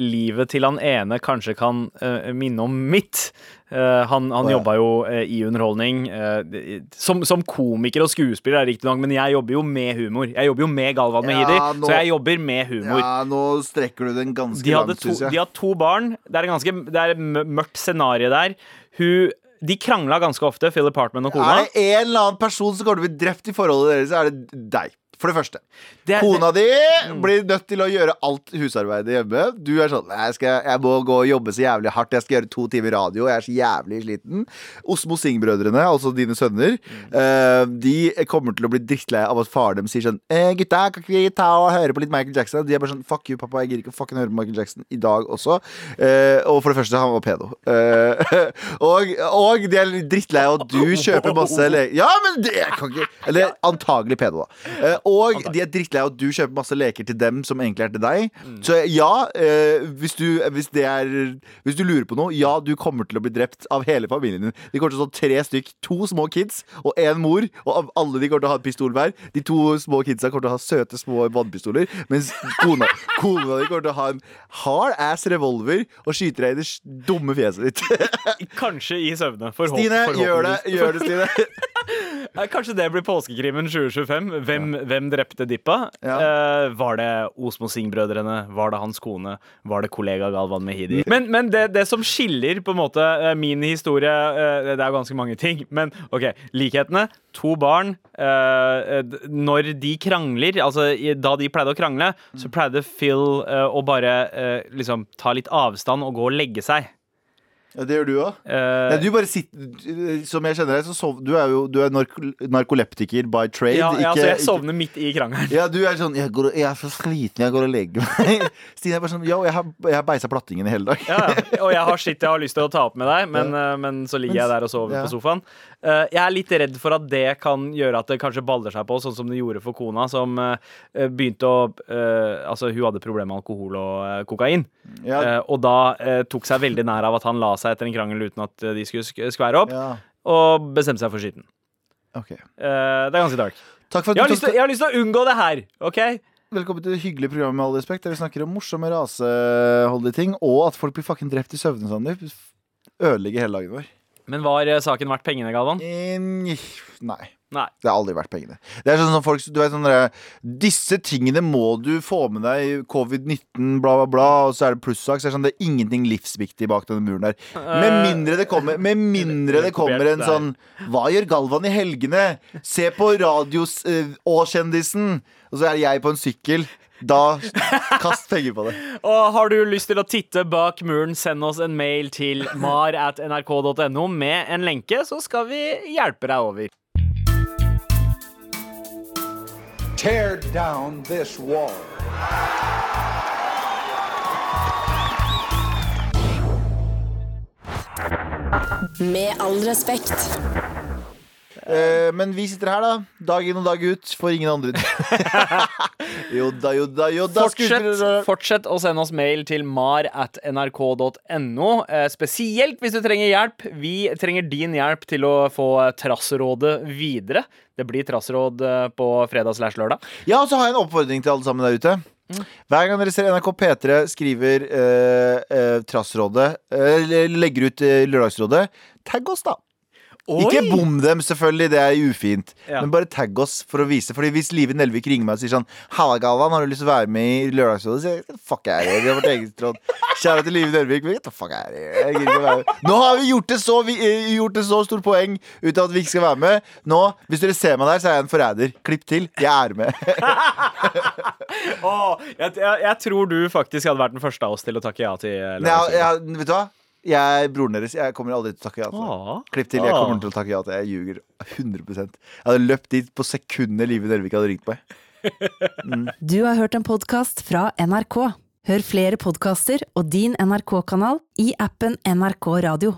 livet til han ene kanskje kan eh, minne om mitt. Eh, han han jobba jo eh, i underholdning. eh, som, som komiker og skuespiller, er riktignok, men jeg jobber jo med humor. Jeg jobber jo med Galvan Mehidi, Ja, nå- så jeg jobber med humor. Ja, nå strekker du den ganske De, langt, syns jeg. de har to barn. Det er, ganske, det er et mørkt scenario der. Hun, de krangla ganske ofte, Philip Hartman og kona. Er det en eller annen person som kommer til å bli drept i forholdet deres, så er det deg. For det første. Det er- Kona di blir nødt til å gjøre alt husarbeidet hjemme. Du er sånn jeg, skal, jeg må gå og jobbe så jævlig hardt. Jeg skal gjøre to timer radio. Jeg er så jævlig sliten. Osmo Singh-brødrene, altså dine sønner, eh, de kommer til å bli drittlei av at faren dem sier sånn eh, 'Gutta, kan ikke vi ta og høre på litt Michael Jackson?' De er bare sånn 'Fuck you, pappa. Jeg gidder ikke fucking høre på Michael Jackson i dag også'. Eh, og for det første, han var pedo. Eh, og, og de er drittlei av at du kjøper masse Ja, men det kan ikke Eller antagelig pedo, da. Og de er drittlei av at du kjøper masse leker til dem som egentlig er til deg. Så ja, eh, hvis, du, hvis det er Hvis du lurer på noe, ja, du kommer til å bli drept av hele familien din. De kommer til å stå tre stykk, to små kids og én mor, og alle de kommer til å ha en pistol hver. De to små kidsa kommer til å ha søte, små vannpistoler, mens kona, kona di kommer til å ha en hard ass revolver og skyter deg i det dumme fjeset ditt. Kanskje i søvne. Forhåp, Stine, gjør det. Gjør det, Stine. Kanskje det blir påskekrimen 2025. Hvem, hvem drepte Dippa? Ja. Eh, var det Osmo Singh-brødrene? Var det hans kone? Var det kollega Galvan Mehidi? Men, men det, det som skiller på en måte eh, min historie eh, Det er ganske mange ting, men OK. Likhetene. To barn. eh, når de krangler, altså da de pleide å krangle, så pleide Phil eh, å bare eh, liksom ta litt avstand og gå og legge seg. Ja, det gjør du òg. Uh, du bare sitter Som jeg kjenner deg, så sov, du er jo du er narko, narkoleptiker by trade. ja, ja, ikke- så jeg ikke- sovner midt i krangelen. Ja, du er sånn jeg, går, 'Jeg er så sliten, jeg går og legger meg'. Stine er bare sånn Yo, jeg har, jeg har beisa plattingen i hele dag'. Ja, og jeg har shit jeg har lyst til å ta opp med deg, men, ja. men så ligger jeg der og sover Ja. på sofaen. Uh, jeg er litt redd for at det kan gjøre at det kanskje baller seg på, sånn som det gjorde for kona, som uh, begynte å eh, Altså, hun hadde problemer med alkohol og eh, kokain, Ja, eh, og da eh, tok seg veldig nær av at han la seg etter en krangel uten at eh, de skulle skvære opp, ja. og bestemte seg for skitten. Ok. Uh, det er ganske dark. Jeg har, du lyst til, jeg har lyst til å unngå det her, OK? Velkommen til det hyggelige programmet med all respekt, der vi snakker om morsomme raseholdige ting, og at folk blir fucking drept i søvne. Det ødelegger hele dagen vår. Men var eh, saken verdt pengene, Galvan? In, Nei. Nei. Det har aldri vært pengene. Det er sånn som folk du vet, sånn der, Disse tingene må du få med deg. Covid-19, bla, bla, bla. Og så er det plussak. Så er det, sånn, det er ingenting livsviktig bak denne muren der. Med mindre det kommer, med mindre det kommer en sånn Hva gjør Galvan i helgene? Se på radios eh, og kjendisen. Og så er jeg på en sykkel. Da kast penger på det. Og har du lyst til å titte bak muren, send oss en mail til mar at nrk.no med en lenke, så skal vi hjelpe deg over. Tear down this wall. Med all respekt. Eh, men vi sitter her, da. Dag inn og dag ut. For ingen andre. jo da, jo da, jo da. Fortsett, fortsett å sende oss mail til mar at nrk.no. Eh, spesielt hvis du trenger hjelp. Vi trenger din hjelp til å få Trassrådet videre. Det blir Trassråd eh, på fredag slash lørdag. Ja, og så har jeg en oppfordring til alle sammen der ute. Hver gang dere ser NRK P3 skriver eh, eh, Trassrådet, eh, eller legger ut eh, Lørdagsrådet, tagg oss, da. Ikke bom dem, selvfølgelig, det er ufint. Ja. Men bare tagg oss for å vise. Fordi hvis Live Nelvik ringer meg og sier sånn Halla, Galvan, har du lyst til å være med i Lørdagsrådet? Så sier jeg fuck er er Vi har vårt eget råd. Kjære til Live Nelvik. Men fuck er det? Jeg gidder ikke å være med. Nå har vi gjort det så, vi, eh, gjort det så stort poeng ut av at vi ikke skal være med. Nå, hvis dere ser meg der, så er jeg en forræder. Klipp til. Jeg er med. oh, jeg, jeg, jeg tror du faktisk hadde vært den første av oss til å takke ja til eh, Lørdagsrådet. jeg, vet du hva? Jeg er broren deres. Jeg kommer aldri til å takke ja til det. Klipp til. Jeg kommer til å takke ja til det. Jeg ljuger 100 Jeg hadde løpt dit på sekundet Live Nelvik hadde ringt meg. Du har hørt en podkast fra NRK. Hør flere podkaster og din NRK-kanal i appen NRK Radio.